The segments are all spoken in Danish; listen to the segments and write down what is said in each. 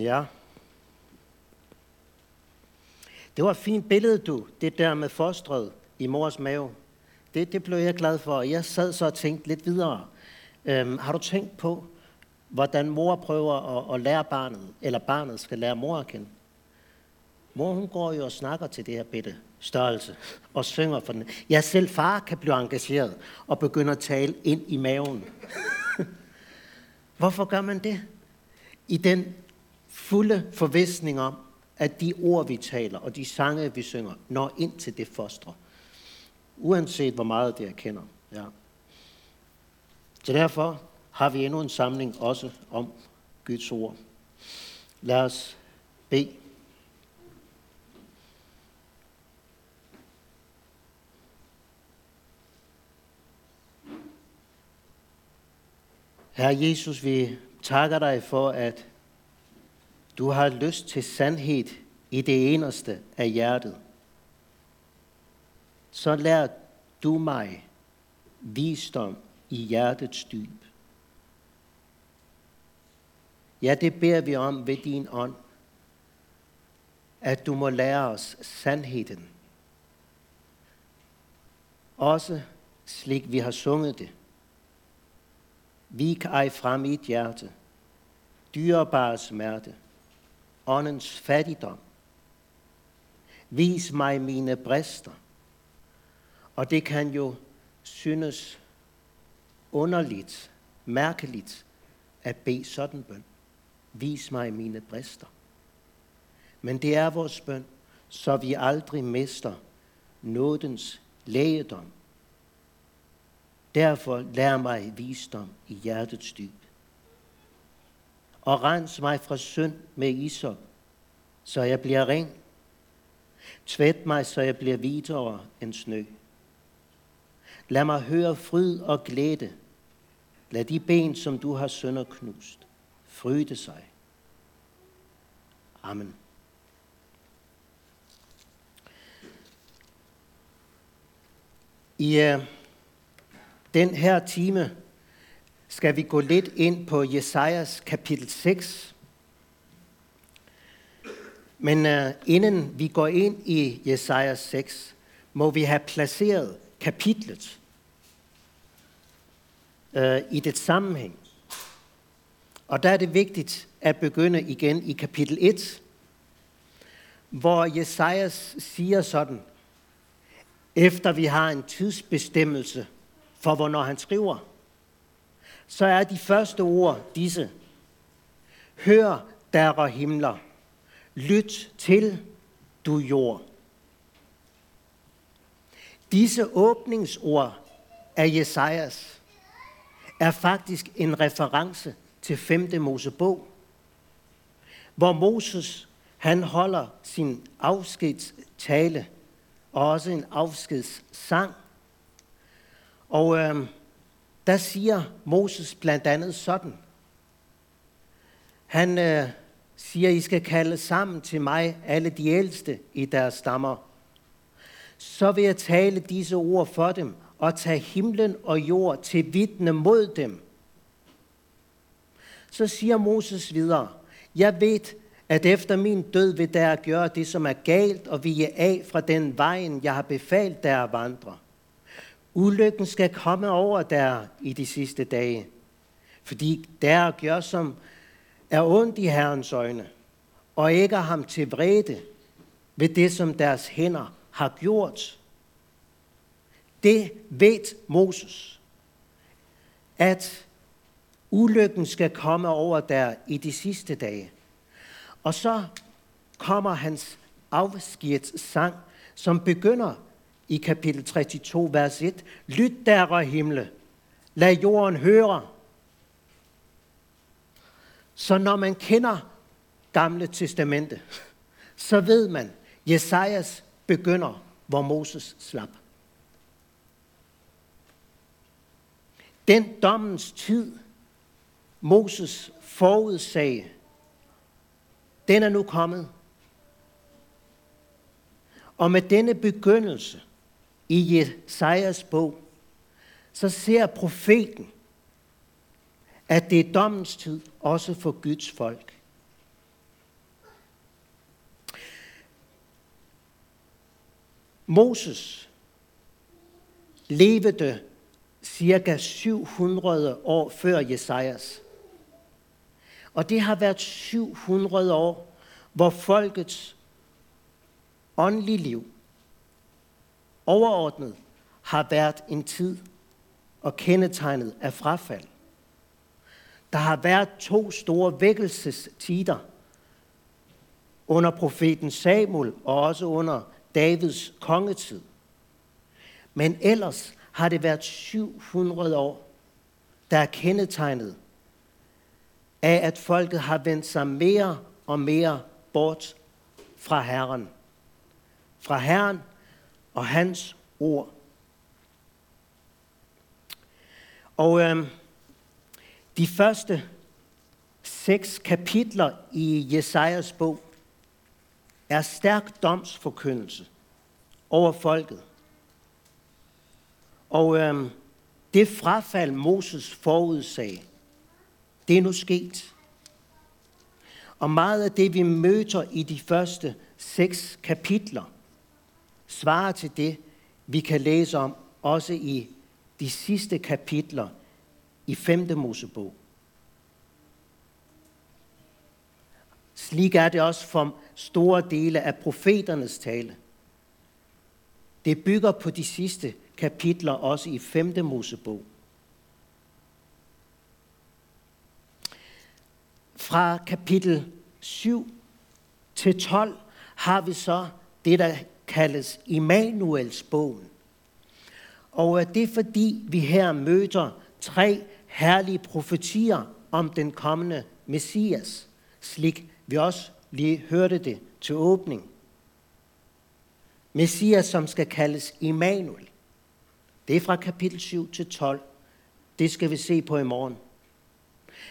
Ja. Det var et fint billede, du. Det der med fostret i mors mave. Det, det blev jeg glad for. Jeg sad så og tænkte lidt videre. Øhm, har du tænkt på, hvordan mor prøver at, at lære barnet, eller barnet skal lære mor at kende? Mor, hun går jo og snakker til det her bitte størrelse, og synger for den. Ja, selv far kan blive engageret og begynde at tale ind i maven. Hvorfor gør man det? I den fulde forvisning om, at de ord, vi taler, og de sange, vi synger, når ind til det fostre. Uanset hvor meget det erkender. Ja. Så derfor har vi endnu en samling også om Guds ord. Lad os bede. Herre Jesus, vi takker dig for, at du har lyst til sandhed i det eneste af hjertet. Så lær du mig visdom i hjertets dyb. Ja, det beder vi om ved din ånd, at du må lære os sandheden. Også slik vi har sunget det. Vik ej frem i et hjerte, dyrebare smerte, åndens fattigdom. Vis mig mine brister. Og det kan jo synes underligt, mærkeligt at bede sådan bøn. Vis mig mine brister. Men det er vores bøn, så vi aldrig mister nådens lægedom. Derfor lær mig visdom i hjertets dyb og rens mig fra synd med isop, så jeg bliver ren. Tvæt mig, så jeg bliver hvidere end snø. Lad mig høre fryd og glæde. Lad de ben, som du har sønderknust, fryde sig. Amen. I uh, den her time skal vi gå lidt ind på Jesajas kapitel 6. Men uh, inden vi går ind i Jesajas 6, må vi have placeret kapitlet uh, i det sammenhæng. Og der er det vigtigt at begynde igen i kapitel 1, hvor Jesajas siger sådan, efter vi har en tidsbestemmelse for, hvornår han skriver – så er de første ord disse. Hør, der er himler. Lyt til, du jord. Disse åbningsord af Jesajas er faktisk en reference til 5. Mosebog, hvor Moses han holder sin afskedstale og også en afskedssang. Og øh, der siger Moses blandt andet sådan. Han øh, siger, I skal kalde sammen til mig alle de ældste i deres stammer. Så vil jeg tale disse ord for dem og tage himlen og jord til vidne mod dem. Så siger Moses videre, jeg ved, at efter min død vil der gøre det, som er galt, og vige af fra den vejen, jeg har befalt der at vandre. Ulykken skal komme over der i de sidste dage, fordi der gør, som er ondt i Herrens øjne, og ikke ham til vrede ved det, som deres hænder har gjort. Det ved Moses, at ulykken skal komme over der i de sidste dage. Og så kommer hans afskedssang, som begynder i kapitel 32, vers 1. Lyt der himle, lad jorden høre. Så når man kender Gamle Testamente, så ved man, Jesajas begynder, hvor Moses slap. Den dommens tid, Moses forudsagde, den er nu kommet. Og med denne begyndelse, i Jesajas bog, så ser profeten, at det er dommens tid også for Guds folk. Moses levede cirka 700 år før Jesajas. Og det har været 700 år, hvor folkets åndelige liv overordnet har været en tid og kendetegnet af frafald. Der har været to store vækkelsestider under profeten Samuel og også under Davids kongetid. Men ellers har det været 700 år, der er kendetegnet af, at folket har vendt sig mere og mere bort fra Herren. Fra Herren og hans ord. Og øh, de første seks kapitler i Jesajas bog er stærk domsforkyndelse over folket. Og øh, det frafald, Moses forudsagde, det er nu sket. Og meget af det, vi møder i de første seks kapitler, svarer til det, vi kan læse om også i de sidste kapitler i 5. Mosebog. Slik er det også for store dele af profeternes tale. Det bygger på de sidste kapitler også i 5. Mosebog. Fra kapitel 7 til 12 har vi så det, der kaldes Immanuels bogen. Og øh, det er fordi, vi her møder tre herlige profetier om den kommende Messias, slik vi også lige hørte det til åbning. Messias, som skal kaldes Immanuel. Det er fra kapitel 7 til 12. Det skal vi se på i morgen.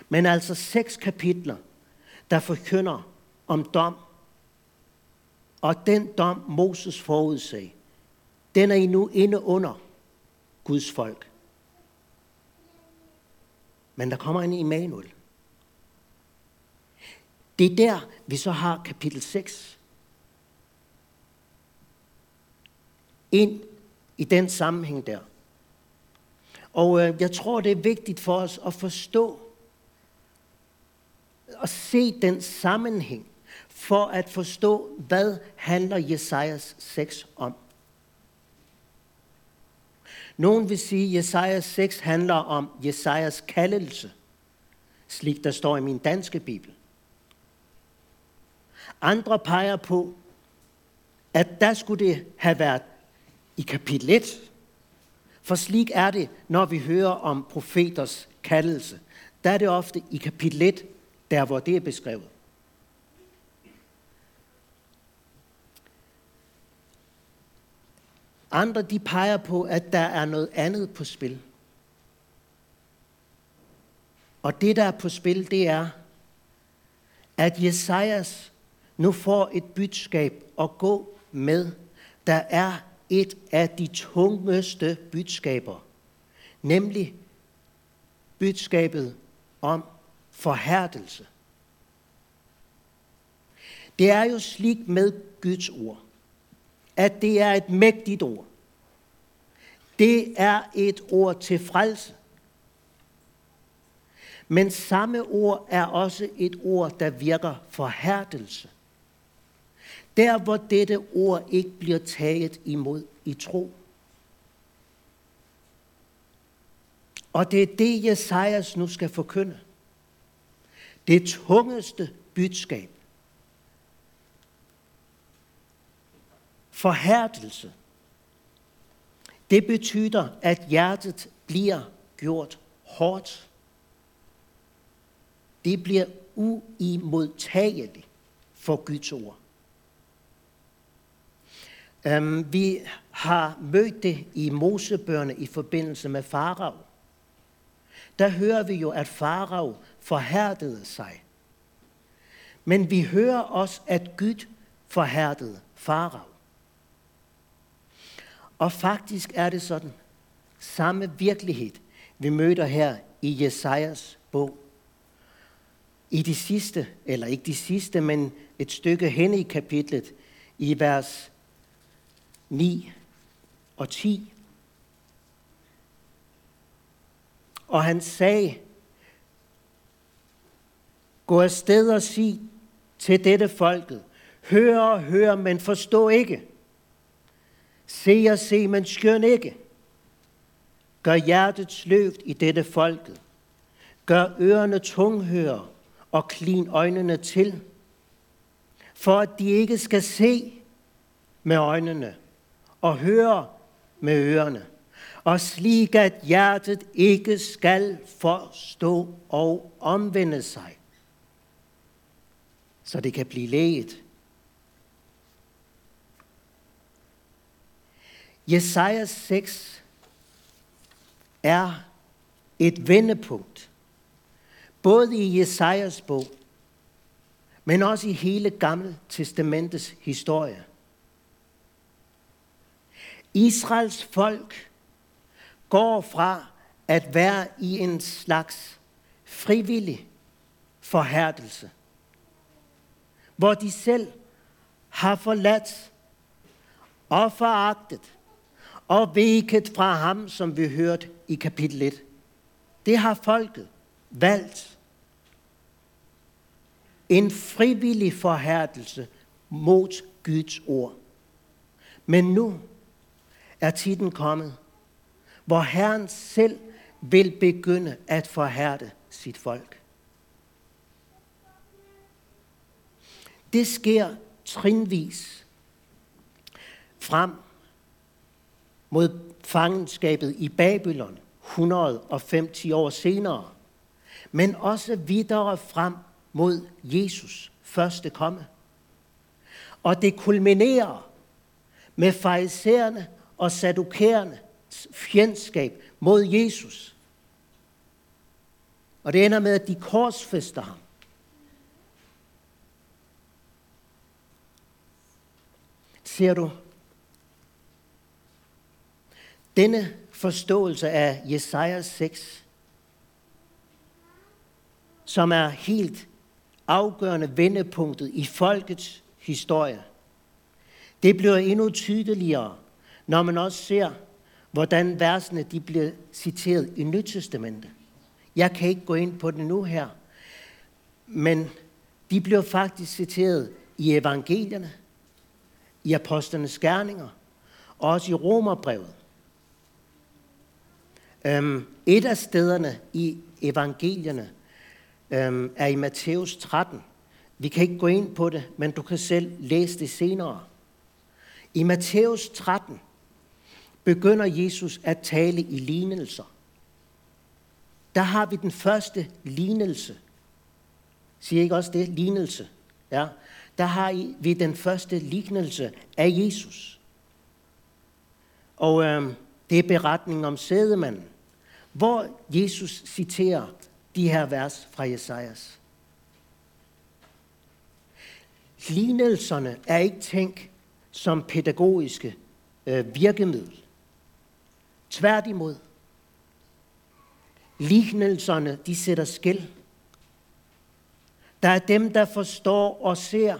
Men altså seks kapitler, der forkynder om dom. Og den dom, Moses forudsag, den er I nu inde under Guds folk. Men der kommer en Immanuel. Det er der, vi så har kapitel 6. Ind i den sammenhæng der. Og øh, jeg tror, det er vigtigt for os at forstå og se den sammenhæng, for at forstå, hvad handler Jesajas 6 om. Nogen vil sige, at Jesajas 6 handler om Jesajas kaldelse, slik der står i min danske bibel. Andre peger på, at der skulle det have været i kapitel 1. For slik er det, når vi hører om profeters kaldelse. Der er det ofte i kapitel 1, der hvor det er beskrevet. Andre de peger på, at der er noget andet på spil. Og det, der er på spil, det er, at Jesajas nu får et budskab at gå med, der er et af de tungeste budskaber, nemlig budskabet om forhærdelse. Det er jo slik med Guds ord, at det er et mægtigt ord. Det er et ord til frelse. Men samme ord er også et ord, der virker forhærdelse. Der, hvor dette ord ikke bliver taget imod i tro. Og det er det, Jesajas nu skal forkynde. Det tungeste budskab. Forhærdelse. Det betyder, at hjertet bliver gjort hårdt. Det bliver uimodtageligt for Guds ord. Um, vi har mødt det i Mosebørne i forbindelse med Farao. Der hører vi jo, at Farao forhærdede sig. Men vi hører også, at Gud forhærdede Farao. Og faktisk er det sådan, samme virkelighed, vi møder her i Jesajas bog. I de sidste, eller ikke de sidste, men et stykke hen i kapitlet, i vers 9 og 10. Og han sagde, gå afsted og sig til dette folket, hør og hør, men forstå ikke. Se og se, men skøn ikke. Gør hjertet sløvt i dette folket. Gør ørerne tunghøre og klin øjnene til, for at de ikke skal se med øjnene og høre med ørerne, og slik at hjertet ikke skal forstå og omvende sig, så det kan blive læget. Jesajas 6 er et vendepunkt, både i Jesajas bog, men også i hele Gamle Testamentets historie. Israels folk går fra at være i en slags frivillig forhærdelse, hvor de selv har forladt og foragtet og veket fra ham, som vi hørte i kapitel 1. Det har folket valgt. En frivillig forhærdelse mod Guds ord. Men nu er tiden kommet, hvor Herren selv vil begynde at forhærde sit folk. Det sker trinvis frem mod fangenskabet i Babylon 150 år senere, men også videre frem mod Jesus første komme. Og det kulminerer med farisæerne og sadukærerne fjendskab mod Jesus. Og det ender med, at de korsfester ham. Ser du? Denne forståelse af Jesajas 6, som er helt afgørende vendepunktet i folkets historie, det bliver endnu tydeligere, når man også ser, hvordan versene de bliver citeret i Nytestamentet. Jeg kan ikke gå ind på det nu her, men de bliver faktisk citeret i evangelierne, i apostlenes gerninger, og også i romerbrevet. Um, et af stederne i evangelierne um, er i Matthæus 13. Vi kan ikke gå ind på det, men du kan selv læse det senere. I Matthæus 13 begynder Jesus at tale i lignelser. Der har vi den første lignelse. Siger ikke også det? Lignelse. Ja. Der har vi den første lignelse af Jesus. Og øh, det er beretningen om sædemanden, hvor Jesus citerer de her vers fra Jesajas. Lignelserne er ikke tænkt som pædagogiske øh, virkemiddel. Tværtimod. Lignelserne, de sætter skæld. Der er dem, der forstår og ser.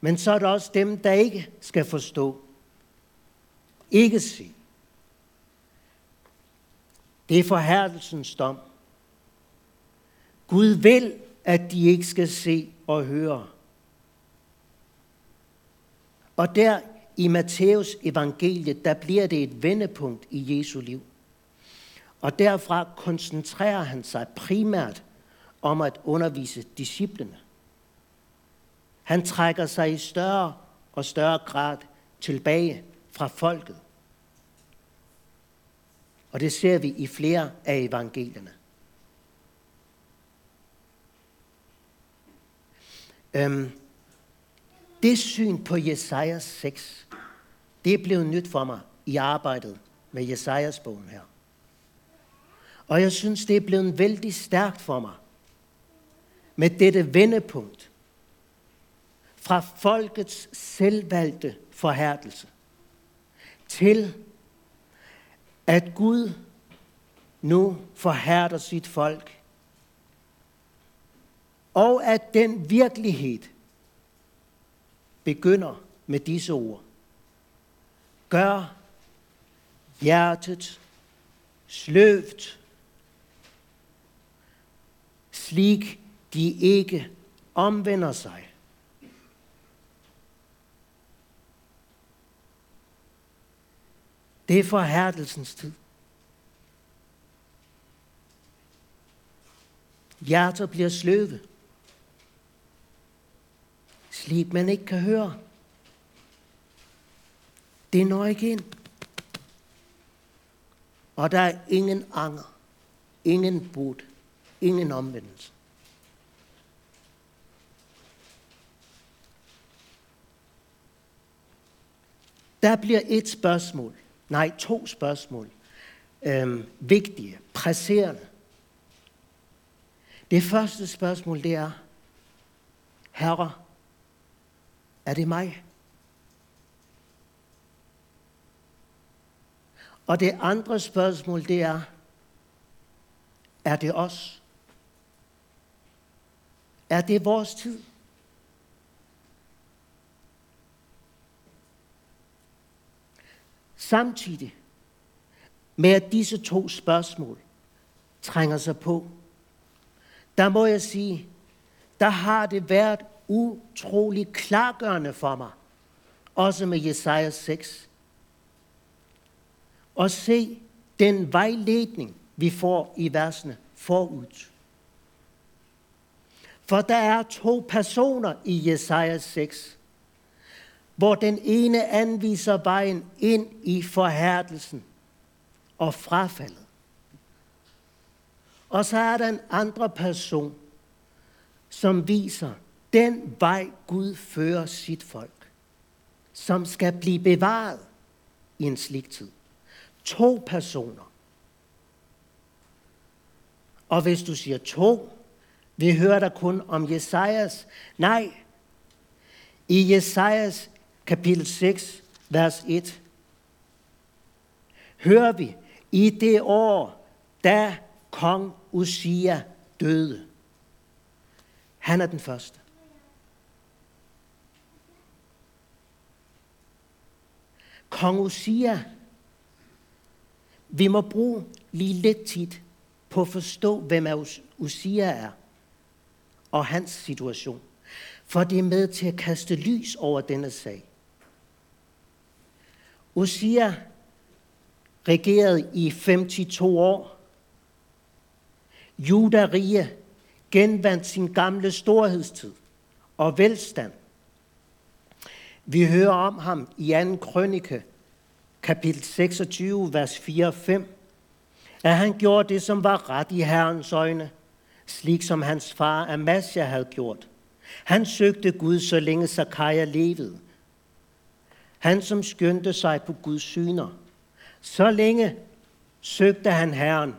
Men så er der også dem, der ikke skal forstå. Ikke se. Det er forhærdelsens dom. Gud vil, at de ikke skal se og høre. Og der i Matthæus evangeliet, der bliver det et vendepunkt i Jesu liv. Og derfra koncentrerer han sig primært om at undervise disciplene. Han trækker sig i større og større grad tilbage fra folket. Og det ser vi i flere af evangelierne. Øhm, det syn på Jesajas 6, det er blevet nyt for mig i arbejdet med Jesajas bogen her. Og jeg synes, det er blevet vældig stærkt for mig med dette vendepunkt fra folkets selvvalgte forhærdelse til at Gud nu forhærder sit folk. Og at den virkelighed begynder med disse ord. gør hjertet sløvt, slik de ikke omvender sig. Det er forhærdelsens tid. Hjerter bliver sløve. Slip, man ikke kan høre. Det når ikke ind. Og der er ingen anger, ingen bud, ingen omvendelse. Der bliver et spørgsmål, nej to spørgsmål, øhm, vigtige, presserende. Det første spørgsmål det er, Herre, er det mig? Og det andre spørgsmål, det er, er det os? Er det vores tid? Samtidig med at disse to spørgsmål trænger sig på, der må jeg sige, der har det været utrolig klargørende for mig, også med Jesaja 6, og se den vejledning, vi får i versene forud. For der er to personer i Jesaja 6, hvor den ene anviser vejen ind i forhærdelsen og frafaldet. Og så er der en andre person, som viser den vej, Gud fører sit folk, som skal blive bevaret i en slik tid to personer. Og hvis du siger to, vi hører der kun om Jesajas. Nej, i Jesajas kapitel 6, vers 1, hører vi, i det år, da kong Usia døde. Han er den første. Kong Usia vi må bruge lige lidt tid på at forstå, hvem Usia er og hans situation. For det er med til at kaste lys over denne sag. Usia regerede i 52 år. Juda-rige genvandt sin gamle storhedstid og velstand. Vi hører om ham i 2. krønike kapitel 26, vers 4 og 5, at han gjorde det, som var ret i Herrens øjne, slik som hans far Amasia havde gjort. Han søgte Gud, så længe Zakaria levede. Han, som skyndte sig på Guds syner. Så længe søgte han Herren,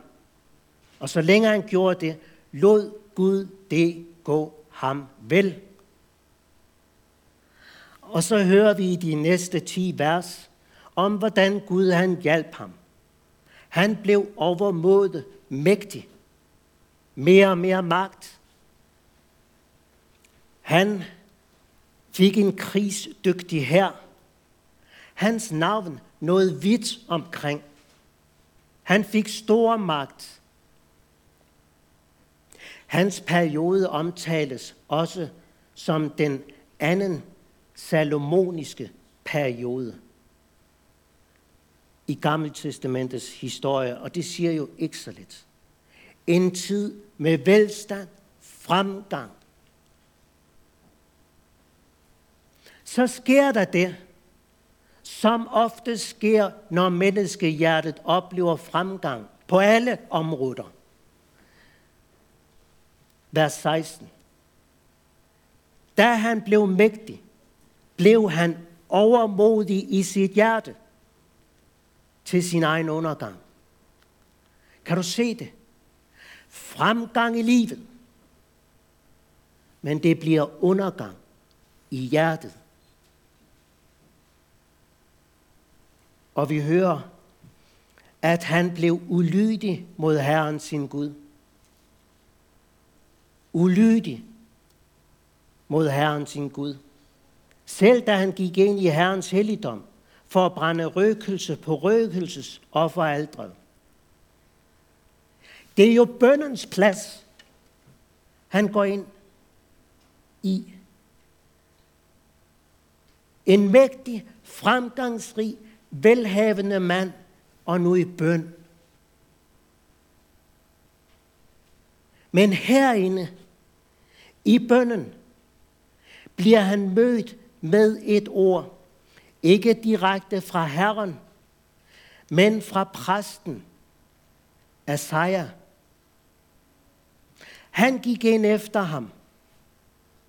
og så længe han gjorde det, lod Gud det gå ham vel. Og så hører vi i de næste 10 vers, om, hvordan Gud han hjalp ham. Han blev overmodet mægtig. Mere og mere magt. Han fik en krigsdygtig her. Hans navn nåede vidt omkring. Han fik stor magt. Hans periode omtales også som den anden salomoniske periode i Gammeltestamentets historie, og det siger jo ikke så lidt. En tid med velstand, fremgang. Så sker der det, som ofte sker, når menneskehjertet oplever fremgang på alle områder. Vers 16. Da han blev mægtig, blev han overmodig i sit hjerte – til sin egen undergang. Kan du se det? Fremgang i livet. Men det bliver undergang i hjertet. Og vi hører, at han blev ulydig mod Herren sin Gud. Ulydig mod Herren sin Gud. Selv da han gik ind i Herrens helligdom for at brænde røkelse på røkelses offeraldret. Det er jo bøndens plads, han går ind i. En mægtig, fremgangsrig, velhavende mand, og nu i bøn. Men herinde, i bønnen, bliver han mødt med et ord. Ikke direkte fra Herren, men fra præsten, Asaja. Han gik ind efter ham,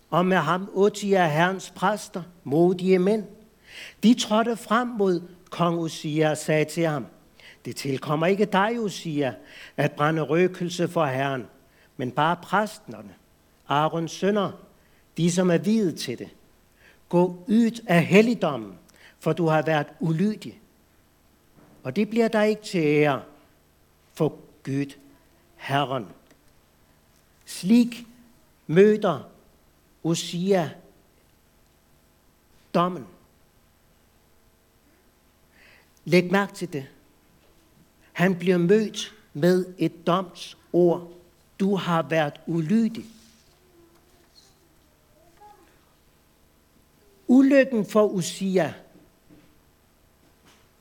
og med ham otte af herrens præster, modige mænd. De trådte frem mod kong Usia sagde til ham, det tilkommer ikke dig, Usia, at brænde røkelse for herren, men bare præsterne, Arons sønner, de som er videt til det. Gå ud af helligdommen, for du har været ulydig. Og det bliver der ikke til ære for Gud, Herren. Slik møder Usia dommen. Læg mærke til det. Han bliver mødt med et domsord. Du har været ulydig. Ulykken for Usia,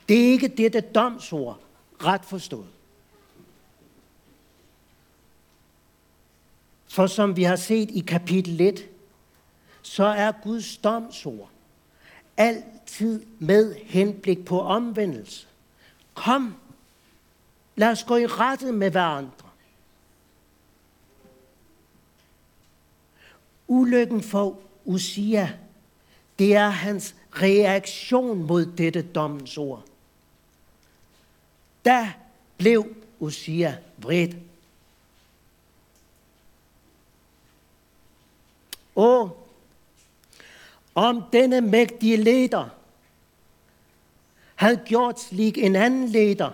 det er ikke dette domsord, ret forstået. For som vi har set i kapitel 1, så er Guds domsord altid med henblik på omvendelse. Kom, lad os gå i rette med hverandre. Ulykken for Usia, det er hans reaktion mod dette domsord. Da blev Usia vredt. Og om denne mægtige leder havde gjort slik en anden leder,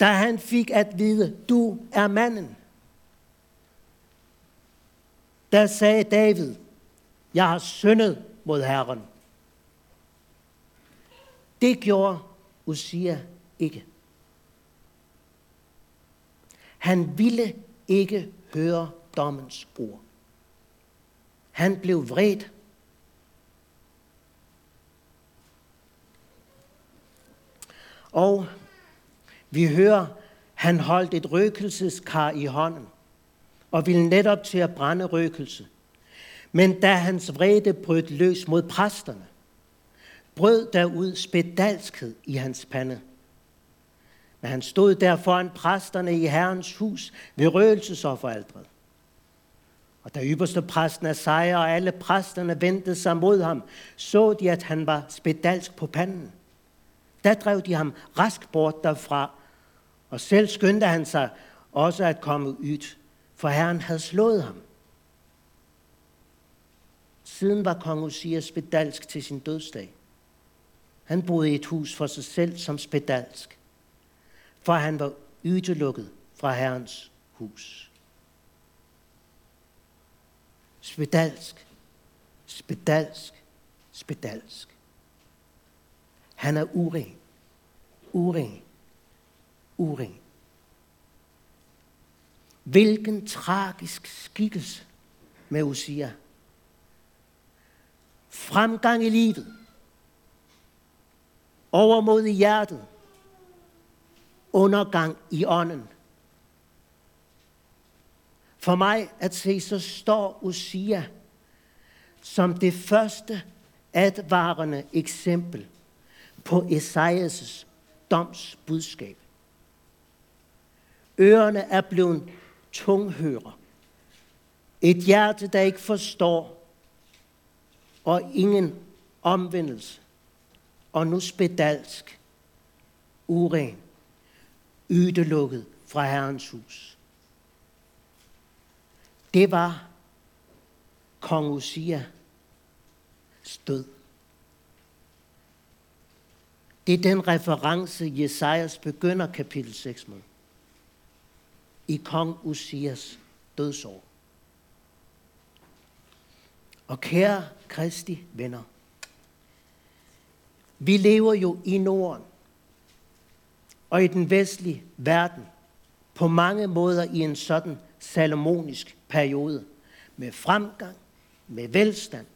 da han fik at vide, du er manden. Der sagde David, jeg har syndet mod Herren. Det gjorde Usia ikke. Han ville ikke høre dommens ord. Han blev vredt. Og vi hører, han holdt et røkelseskar i hånden og ville netop til at brænde røkelse. Men da hans vrede brød løs mod præsterne, brød der ud spedalskhed i hans pande. Men han stod der foran præsterne i Herrens hus ved røgelsesofferaldret. Og da ypperste præsten af sejr og alle præsterne vendte sig mod ham, så de, at han var spedalsk på panden. Der drev de ham rask bort derfra, og selv skyndte han sig også at komme ud, for Herren havde slået ham. Siden var kong Osias spedalsk til sin dødsdag. Han boede i et hus for sig selv som spedalsk, for han var udelukket fra Herrens hus. Spedalsk, spedalsk, spedalsk. Han er uren, uren, uren. Hvilken tragisk skikkelse med Usia. Fremgang i livet. Overmod i hjertet. Undergang i ånden. For mig at se, så står Usia som det første advarende eksempel på Esajas domsbudskab. Ørerne er blevet tunghører. Et hjerte, der ikke forstår, og ingen omvendelse. Og nu spedalsk, uren, ydelukket fra Herrens hus. Det var kong Usia stød. Det er den reference, Jesajas begynder kapitel 6 med. I kong Usias dødsår. Og kære Kristi venner, Vi lever jo i Norden og i den vestlige verden på mange måder i en sådan salomonisk periode med fremgang, med velstand.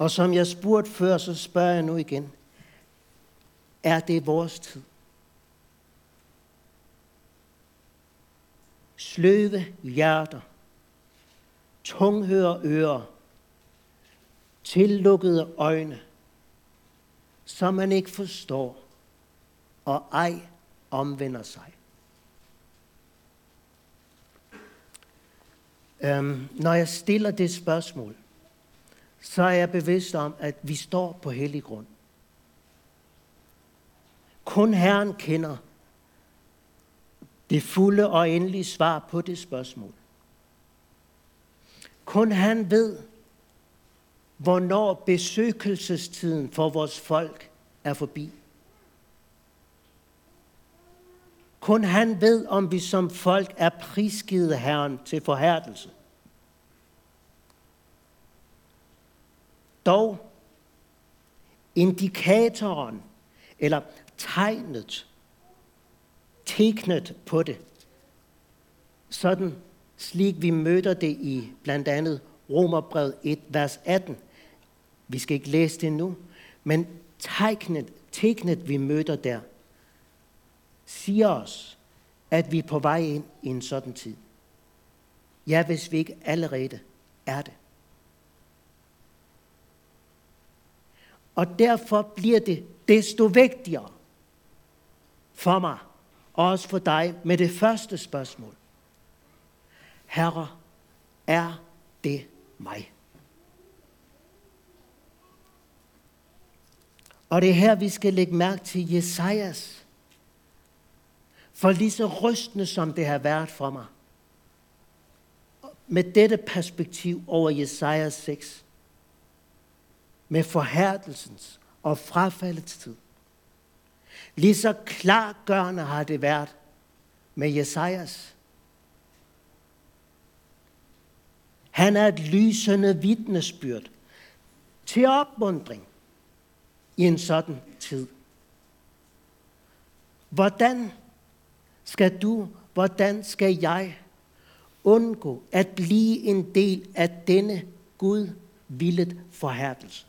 Og som jeg spurgte før, så spørger jeg nu igen. Er det vores tid? Sløve hjerter, tunghøre ører, tillukkede øjne, som man ikke forstår, og ej omvender sig. Øhm, når jeg stiller det spørgsmål, så er jeg bevidst om, at vi står på hellig grund. Kun Herren kender det fulde og endelige svar på det spørgsmål. Kun han ved, hvornår besøgelsestiden for vores folk er forbi. Kun han ved, om vi som folk er prisgivet Herren til forhærdelse. Dog indikatoren, eller tegnet, teknet på det, sådan slik vi møder det i blandt andet Romerbrevet 1, vers 18. Vi skal ikke læse det nu, men tegnet, tegnet vi møder der, siger os, at vi er på vej ind i en sådan tid. Ja, hvis vi ikke allerede er det. Og derfor bliver det desto vigtigere for mig, og også for dig, med det første spørgsmål. Herre, er det mig? Og det er her, vi skal lægge mærke til Jesajas. For lige så rystende som det har været for mig, med dette perspektiv over Jesajas 6, med forhærdelsens og frafaldets tid. Lige så klargørende har det været med Jesajas. Han er et lysende vidnesbyrd til opmundring i en sådan tid. Hvordan skal du, hvordan skal jeg undgå at blive en del af denne Gud villet forhærdelse?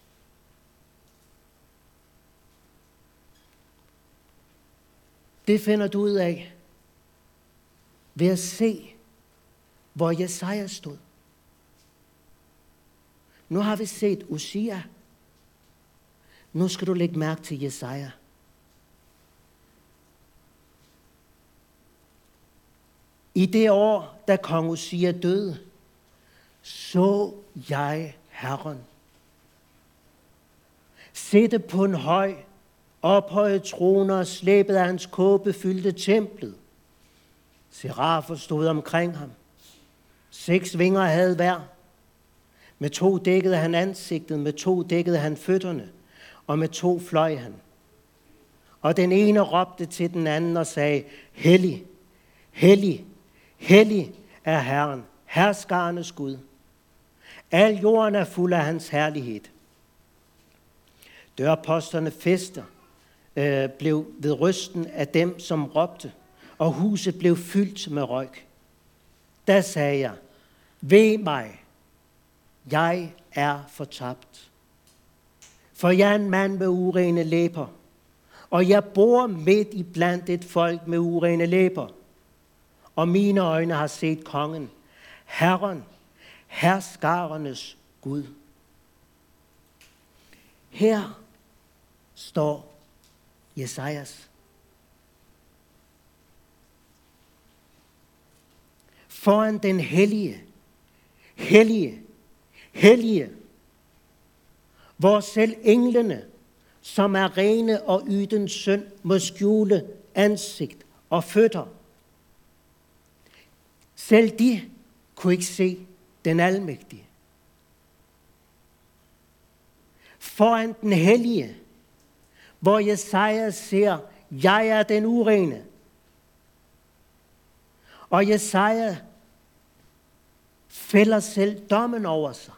Det finder du ud af ved at se, hvor Jesaja stod. Nu har vi set Usia. Nu skal du lægge mærke til Jesaja. I det år, da kong Usia døde, så jeg Herren sætte på en høj ophøjet troner og slæbet af hans kåbe fyldte templet. Serafer stod omkring ham. Seks vinger havde hver. Med to dækkede han ansigtet, med to dækkede han fødderne, og med to fløj han. Og den ene råbte til den anden og sagde, Hellig, hellig, hellig er Herren, herskarnes Gud. Al jorden er fuld af hans herlighed. Dørposterne fester, øh, blev ved rysten af dem, som råbte, og huset blev fyldt med røg. Da sagde jeg, ved mig, jeg er fortabt. For jeg er en mand med urene læber, og jeg bor midt i blandt et folk med urene læber. Og mine øjne har set kongen, Herren, herskarernes Gud. Her står Jesajas. Foran den hellige, hellige, hellige, hvor selv englene, som er rene og yden synd, må skjule ansigt og fødder. Selv de kunne ikke se den almægtige. Foran den hellige, hvor Jesaja ser, jeg er den urene. Og Jesaja fælder selv dommen over sig.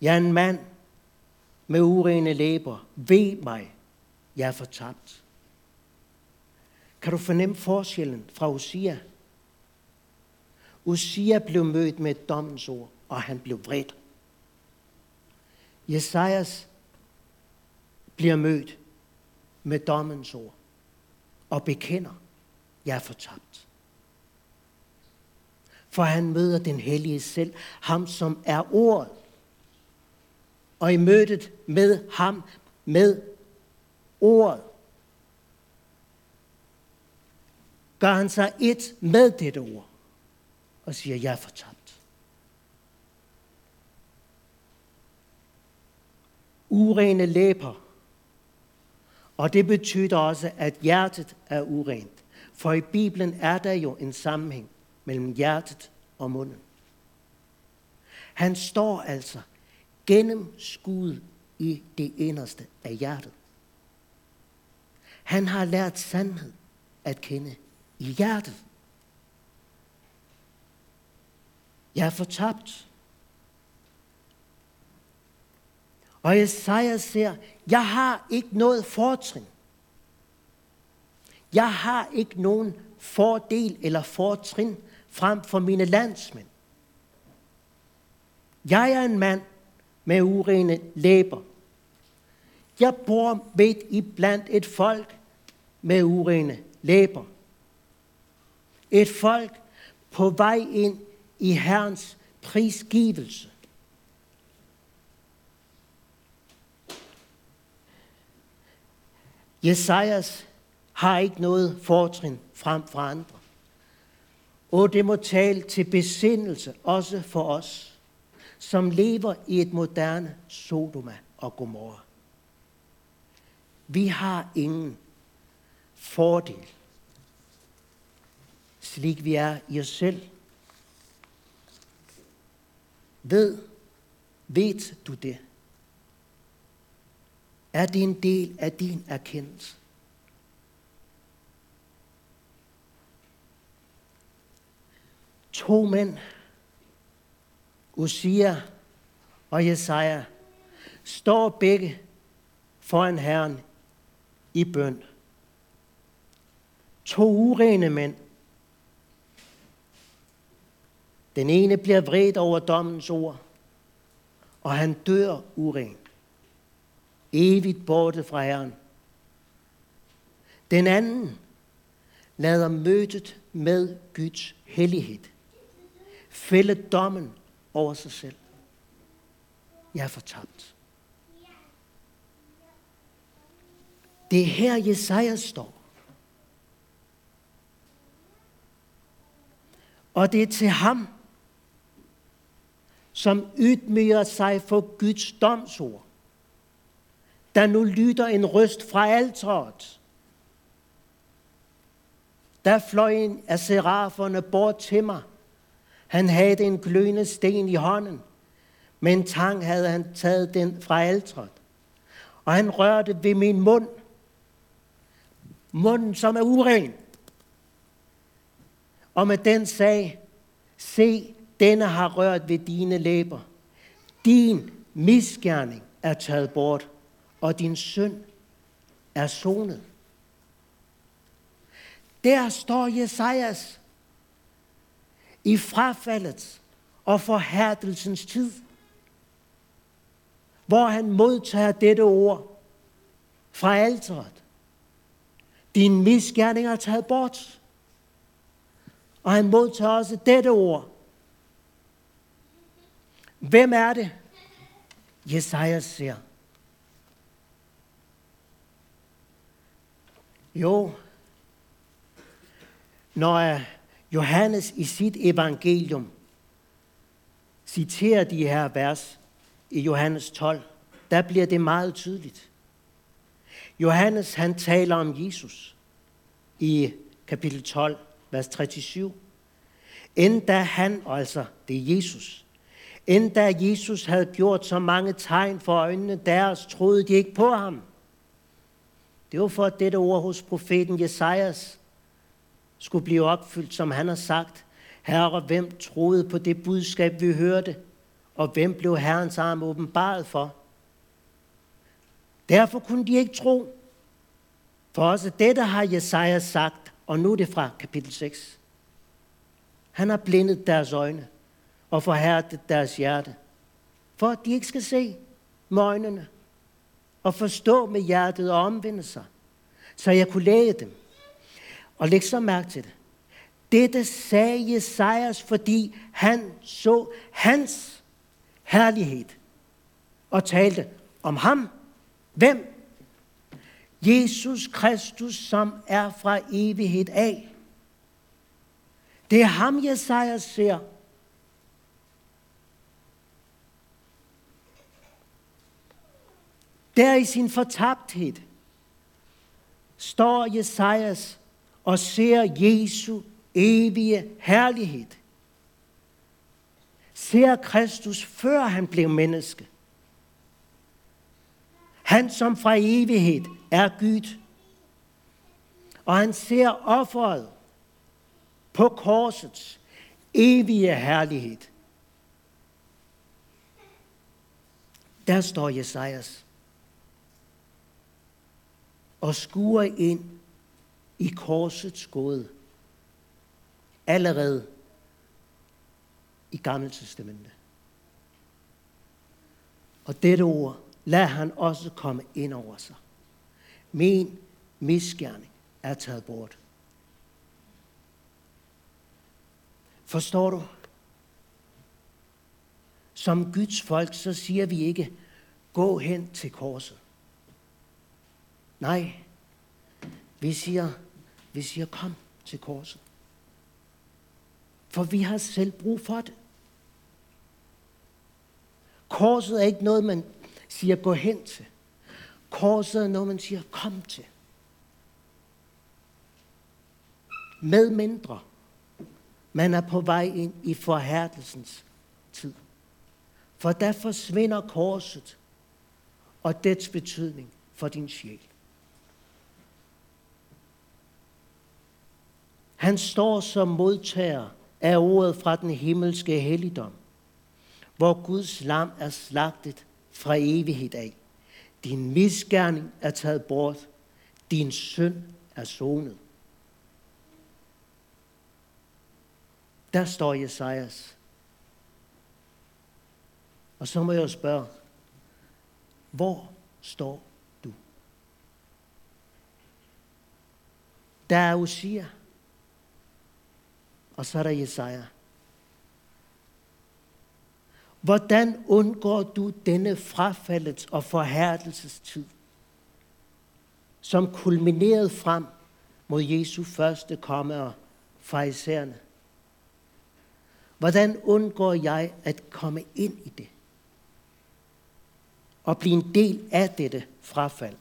Jeg er en mand med urene læber. Ved mig, jeg er fortabt. Kan du fornemme forskellen fra Usia? Usia blev mødt med et dommens ord, og han blev vredt. Jesajas bliver mødt med dommens ord og bekender, jeg er fortabt. For han møder den hellige selv, ham som er ordet. Og i mødet med ham, med ordet, gør han sig et med dette ord og siger, jeg er fortabt. Urene læber. Og det betyder også, at hjertet er urent. For i Bibelen er der jo en sammenhæng mellem hjertet og munden. Han står altså gennem skud i det inderste af hjertet. Han har lært sandhed at kende i hjertet. Jeg er fortabt. Og Esajas siger, jeg har ikke noget fortrin. Jeg har ikke nogen fordel eller fortrin frem for mine landsmænd. Jeg er en mand med urene læber. Jeg bor midt i blandt et folk med urene læber. Et folk på vej ind i Herrens prisgivelse. Jesajas har ikke noget fortrin frem for andre. Og det må tale til besindelse også for os, som lever i et moderne Sodoma og Gomorra. Vi har ingen fordel, slik vi er i os selv. Ved, ved du det? Er det en del af din erkendelse? To mænd, Usia og Jesaja, står begge foran Herren i bøn. To urene mænd. Den ene bliver vredt over dommens ord, og han dør uren. Evigt borte fra Herren. Den anden lader mødet med Guds hellighed fælde dommen over sig selv. Jeg er fortabt. Det er her, Jesaja står. Og det er til ham, som ydmyger sig for Guds domsord. Der nu lyder en røst fra alteret. Der fløj en af seraferne bort til mig. Han havde en glødende sten i hånden. men en tang havde han taget den fra alteret. Og han rørte ved min mund. Munden, som er uren. Og med den sag, se, denne har rørt ved dine læber. Din misgerning er taget bort, og din synd er sonet. Der står Jesajas i frafaldets og forhærdelsens tid, hvor han modtager dette ord fra alteret. Din misgerning er taget bort. Og han modtager også dette ord. Hvem er det? Jesajas siger. Jo, når Johannes i sit evangelium citerer de her vers i Johannes 12, der bliver det meget tydeligt. Johannes han taler om Jesus i kapitel 12, vers 37. Endda han, altså det er Jesus, endda Jesus havde gjort så mange tegn for øjnene deres, troede de ikke på ham. Det var for, at dette ord hos profeten Jesajas skulle blive opfyldt, som han har sagt. Herre, hvem troede på det budskab, vi hørte? og hvem blev Herrens arm åbenbaret for? Derfor kunne de ikke tro. For også dette har Jesaja sagt, og nu er det fra kapitel 6. Han har blindet deres øjne og forhærdet deres hjerte, for at de ikke skal se med øjnene og forstå med hjertet og omvende sig, så jeg kunne læge dem. Og læg så mærke til det. Dette sagde Jesajas, fordi han så hans herlighed og talte om ham. Hvem? Jesus Kristus, som er fra evighed af. Det er ham, Jesajas ser. Der i sin fortabthed står Jesajas og ser Jesu evige herlighed. Ser Kristus, før han blev menneske. Han, som fra evighed er Gud. Og han ser offeret på korsets evige herlighed. Der står Jesajas og skuer ind i korsets gåde allerede i Gamle Testamentet. Og dette ord lader han også komme ind over sig. Min misgerning er taget bort. Forstår du? Som Guds folk, så siger vi ikke, gå hen til korset. Nej, vi siger, vi siger, kom til korset. For vi har selv brug for det. Korset er ikke noget, man siger, gå hen til. Korset er noget, man siger, kom til. Med mindre man er på vej ind i forhærdelsens tid. For der forsvinder korset og dets betydning for din sjæl. Han står som modtager af ordet fra den himmelske helligdom, hvor Guds lam er slagtet fra evighed af. Din misgerning er taget bort. Din synd er sonet. Der står Jesajas. Og så må jeg spørge, hvor står du? Der er Usia. Og så er der Jesaja. Hvordan undgår du denne frafaldets og forhærdelsestid, som kulminerede frem mod Jesu første komme og farisæerne? Hvordan undgår jeg at komme ind i det? Og blive en del af dette frafald?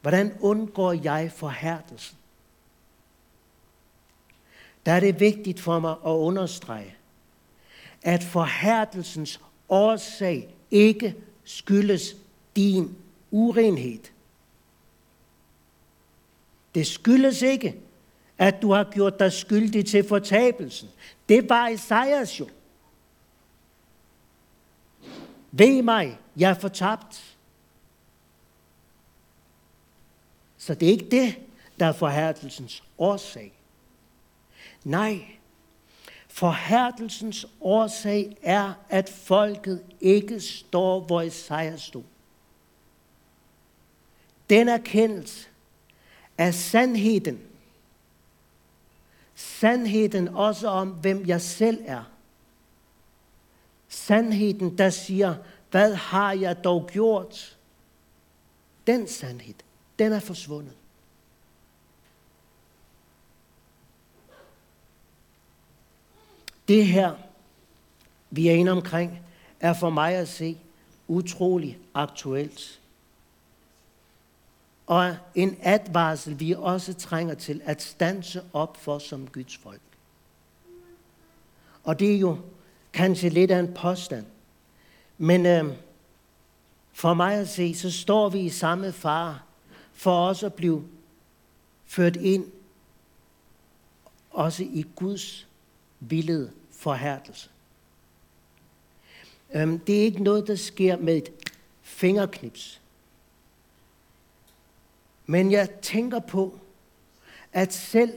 Hvordan undgår jeg forhærdelsen? Der er det vigtigt for mig at understrege, at forhærdelsens årsag ikke skyldes din urenhed. Det skyldes ikke, at du har gjort dig skyldig til fortabelsen. Det var Esajas jo. Ved mig, jeg er fortabt. Så det er ikke det, der er forhærdelsens årsag. Nej, forhærdelsens årsag er, at folket ikke står, hvor Isaiah stod. Den erkendelse af sandheden Sandheden også om, hvem jeg selv er. Sandheden, der siger, hvad har jeg dog gjort? Den sandhed, den er forsvundet. Det her, vi er inde omkring, er for mig at se utrolig aktuelt og en advarsel, vi også trænger til at stanse op for som Guds folk. Og det er jo kanskje lidt af en påstand. Men øh, for mig at se, så står vi i samme fare for os at blive ført ind også i Guds billede forhærdelse. Øhm, det er ikke noget, der sker med et fingerknips. Men jeg tænker på, at selv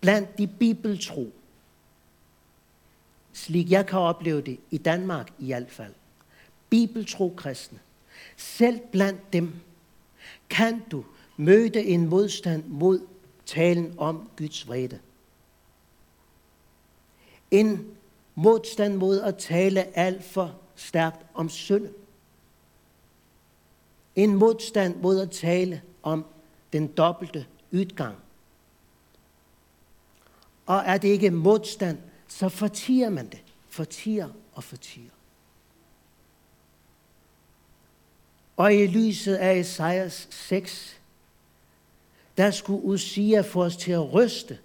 blandt de bibeltro, slik jeg kan opleve det i Danmark i hvert fald, bibeltro kristne, selv blandt dem, kan du møde en modstand mod talen om Guds vrede. En modstand mod at tale alt for stærkt om synd. En modstand mod at tale om den dobbelte udgang. Og er det ikke modstand, så fortiger man det. Fortiger og fortiger. Og i lyset af Esajas 6, der skulle Usia få os til at ryste,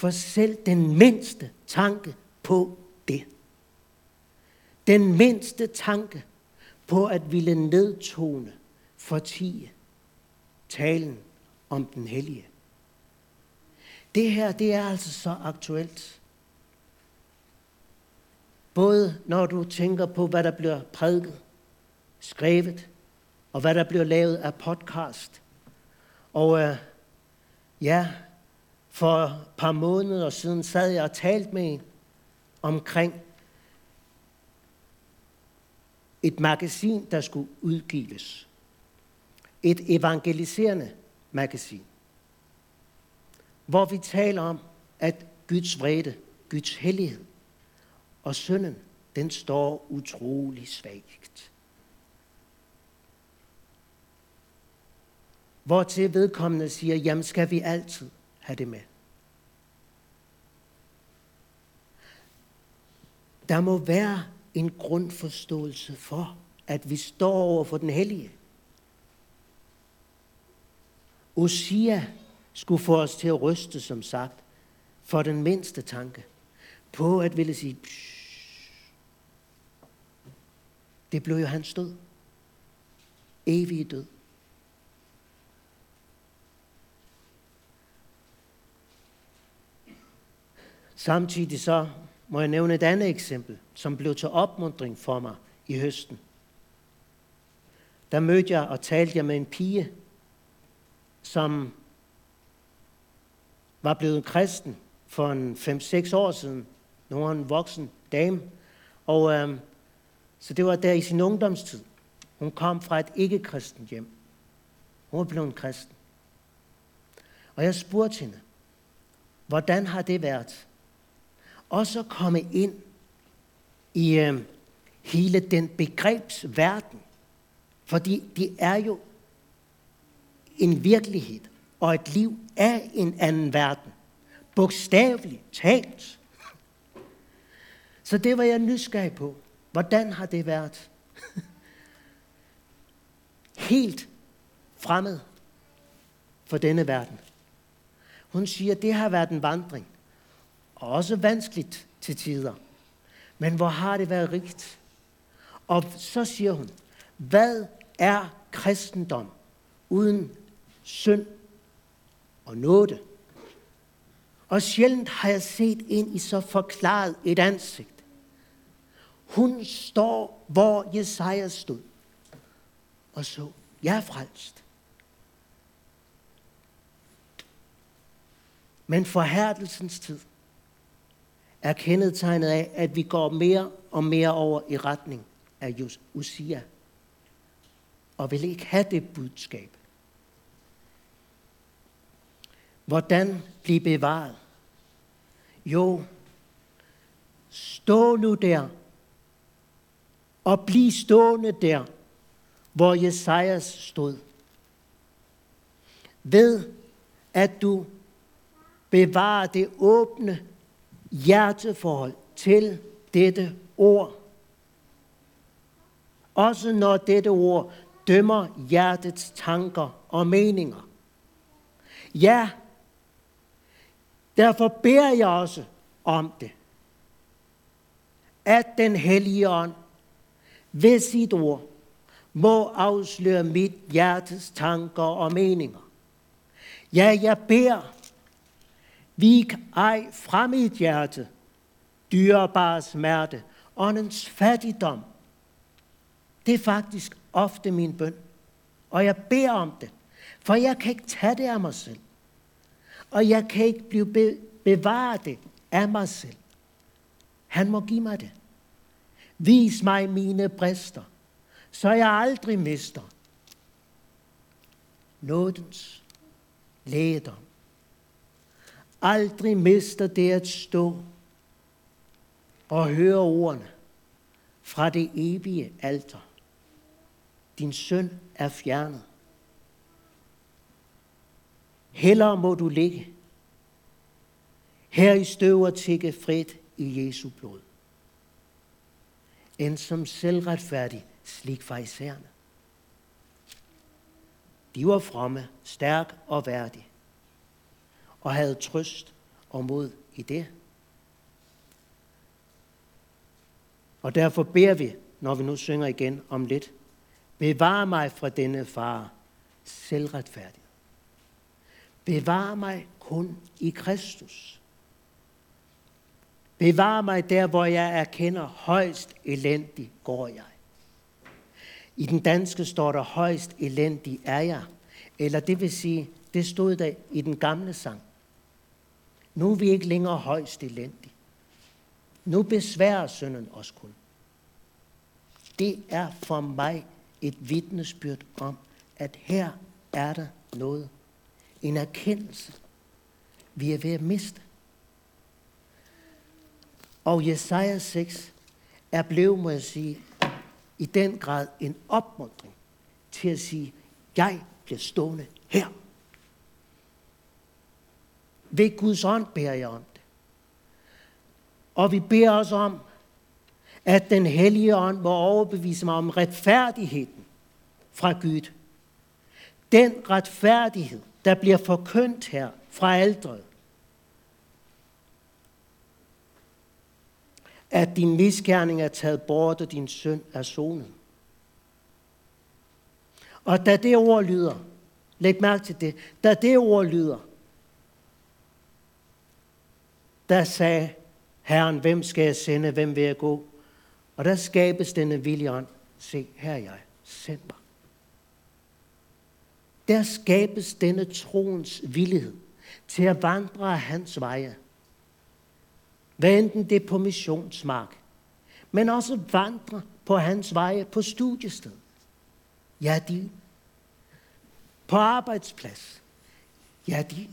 for selv den mindste tanke på det. Den mindste tanke på at ville nedtone, fortige talen om den hellige. Det her, det er altså så aktuelt. Både når du tænker på, hvad der bliver prædiket, skrevet, og hvad der bliver lavet af podcast. Og øh, ja, for et par måneder siden sad jeg og talte med en omkring et magasin, der skulle udgives. Et evangeliserende magasin. Hvor vi taler om, at Guds vrede, Guds hellighed og synden, den står utrolig svagt. Hvor til vedkommende siger, jamen skal vi altid have det med. Der må være en grundforståelse for, at vi står over for den hellige. Osia skulle få os til at ryste, som sagt, for den mindste tanke, på at ville sige, det blev jo hans død. Evige død. Samtidig så må jeg nævne et andet eksempel, som blev til opmundring for mig i høsten. Der mødte jeg og talte jeg med en pige, som var blevet kristen for en 5-6 år siden. Nu var en voksen dame. Og øhm, så det var der i sin ungdomstid. Hun kom fra et ikke-kristent hjem. Hun var blevet kristen. Og jeg spurgte hende, hvordan har det været? Også så komme ind i øh, hele den begrebsverden. Fordi det er jo en virkelighed og et liv er en anden verden. Bogstaveligt talt. Så det var jeg nysgerrig på. Hvordan har det været? Helt fremmed for denne verden. Hun siger, at det har været en vandring. Og også vanskeligt til tider. Men hvor har det været rigt? Og så siger hun, hvad er kristendom uden synd og nåde? Og sjældent har jeg set ind i så forklaret et ansigt. Hun står, hvor Jesaja stod. Og så, jeg er frelst. Men forhærdelsens tid er kendetegnet af, at vi går mere og mere over i retning af Usia. Og vil ikke have det budskab. Hvordan blive bevaret? Jo, stå nu der og bliv stående der, hvor Jesajas stod. Ved, at du bevarer det åbne hjerteforhold til dette ord. Også når dette ord dømmer hjertets tanker og meninger. Ja, derfor beder jeg også om det. At den hellige ånd ved sit ord må afsløre mit hjertes tanker og meninger. Ja, jeg beder, Vik ej fra mit hjerte, dyrebare smerte åndens fattigdom. Det er faktisk ofte min bøn. Og jeg beder om det, for jeg kan ikke tage det af mig selv. Og jeg kan ikke blive be- bevare det af mig selv. Han må give mig det. Vis mig mine brister, så jeg aldrig mister nådens lægedom. Aldrig mister det at stå og høre ordene fra det evige alter. Din søn er fjernet. Hellere må du ligge her i støv og tikke frit i Jesu blod, end som selvretfærdig slik farisæerne. De var fromme, stærk og værdig, og havde trøst og mod i det. Og derfor beder vi, når vi nu synger igen om lidt, bevar mig fra denne far, selvretfærdig. Bevar mig kun i Kristus. Bevar mig der, hvor jeg erkender højst elendig går jeg. I den danske står der højst elendig er jeg. Eller det vil sige, det stod der i den gamle sang. Nu er vi ikke længere højst elendige. Nu besværer synden os kun. Det er for mig et vidnesbyrd om, at her er der noget. En erkendelse, vi er ved at miste. Og Jesaja 6 er blevet, må jeg sige, i den grad en opmuntring til at sige, jeg bliver stående her. Ved Guds ånd beder jeg om det. Og vi beder os om, at den hellige ånd må overbevise mig om retfærdigheden fra Gud. Den retfærdighed, der bliver forkyndt her fra aldret. At din misgerning er taget bort, og din synd er sonet. Og da det ord lyder, læg mærke til det, da det ord lyder, der sagde Herren, hvem skal jeg sende, hvem vil jeg gå? Og der skabes denne viljeånd. Se, her er jeg. Send mig. Der skabes denne troens villighed til at vandre af hans veje. Hvad enten det er på missionsmark, men også vandre på hans veje på studiested. Ja, din. På arbejdsplads. Ja, din.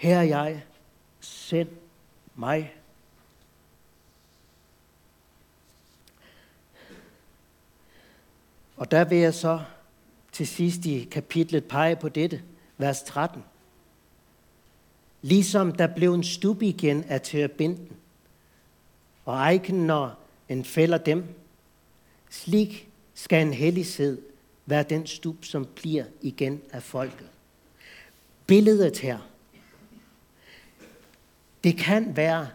Her er jeg. Send mig. Og der vil jeg så til sidst i kapitlet pege på dette, vers 13. Ligesom der blev en stub igen af terebinden, og ejken, når en fælder dem, slik skal en hellighed være den stub, som bliver igen af folket. Billedet her, det kan være,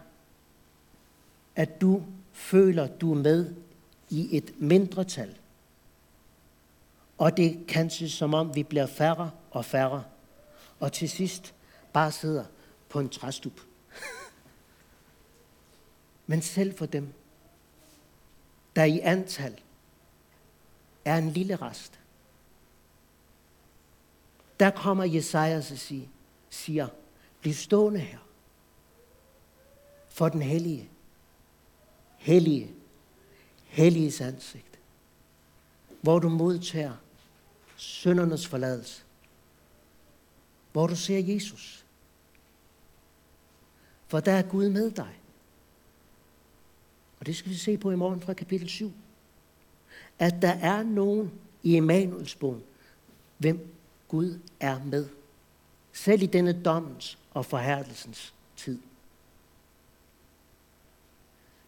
at du føler, du er med i et mindretal – og det kan se som om, vi bliver færre og færre. Og til sidst bare sidder på en træstup. Men selv for dem, der i antal er en lille rest, der kommer Jesajas og siger, siger, bliv stående her for den hellige, hellige, hellige ansigt, hvor du modtager søndernes forladelse. Hvor du ser Jesus. For der er Gud med dig. Og det skal vi se på i morgen fra kapitel 7. At der er nogen i Emanuels bogen, hvem Gud er med. Selv i denne dommens og forhærdelsens tid.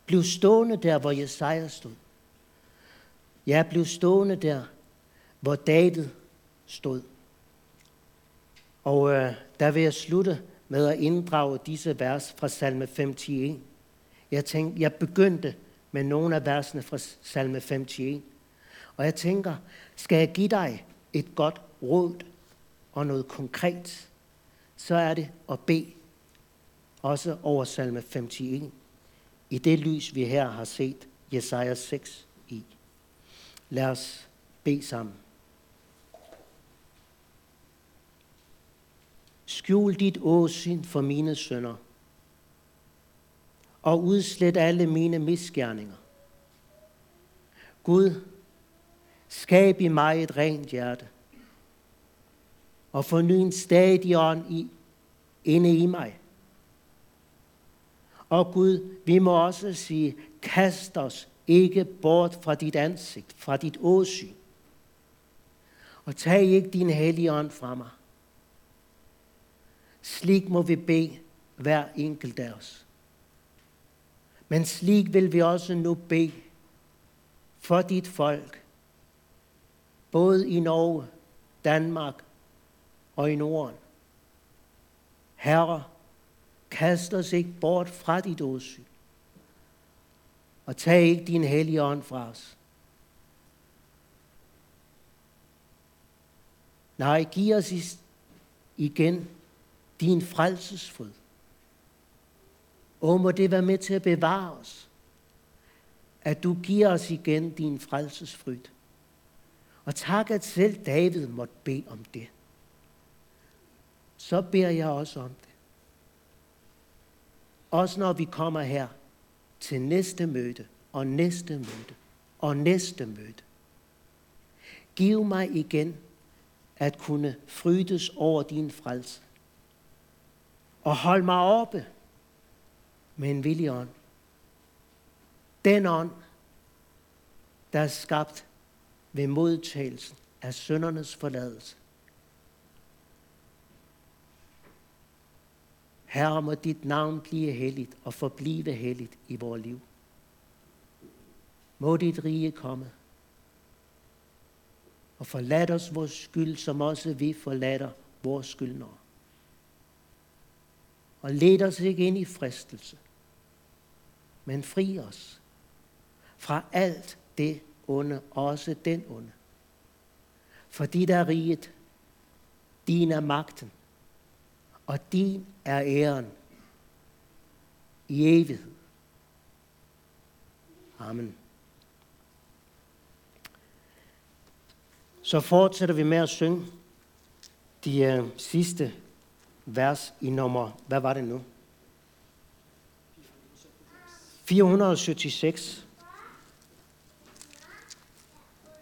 Bliv stående der, hvor Jesaja stod. Jeg blev stående der, hvor David stod. Og øh, der vil jeg slutte med at inddrage disse vers fra salme 51. Jeg tænkte, jeg begyndte med nogle af versene fra salme 51. Og jeg tænker, skal jeg give dig et godt råd og noget konkret, så er det at bede også over salme 51 i det lys, vi her har set Jesaja 6 i. Lad os bede sammen. Skjul dit åsyn for mine sønner, og udslet alle mine misgerninger. Gud, skab i mig et rent hjerte, og forny en stadig ånd i, inde i mig. Og Gud, vi må også sige, kast os ikke bort fra dit ansigt, fra dit åsyn. Og tag ikke din hellige ånd fra mig. Slik må vi bede hver enkelt af os. Men slik vil vi også nu bede for dit folk, både i Norge, Danmark og i Norden. Herre, kast os ikke bort fra dit åsyn, og tag ikke din hellige ånd fra os. Nej, giv os igen din frelsesfryd. Og må det være med til at bevare os, at du giver os igen din frelsesfryd. Og tak, at selv David måtte bede om det. Så beder jeg også om det. Også når vi kommer her til næste møde, og næste møde, og næste møde. Giv mig igen at kunne frydes over din frelse. Og hold mig oppe med en villig ånd. Den ånd, der er skabt ved modtagelsen af søndernes forladelse. Herre, må dit navn blive helligt og forblive helligt i vores liv. Må dit rige komme. Og forlad os vores skyld, som også vi forlader vores skyldnere. Og led os ikke ind i fristelse, men fri os fra alt det onde, også den onde. Fordi der er riget, din er magten, og din er æren i evighed. Amen. Så fortsætter vi med at synge de uh, sidste vers i nummer, hvad var det nu? 476.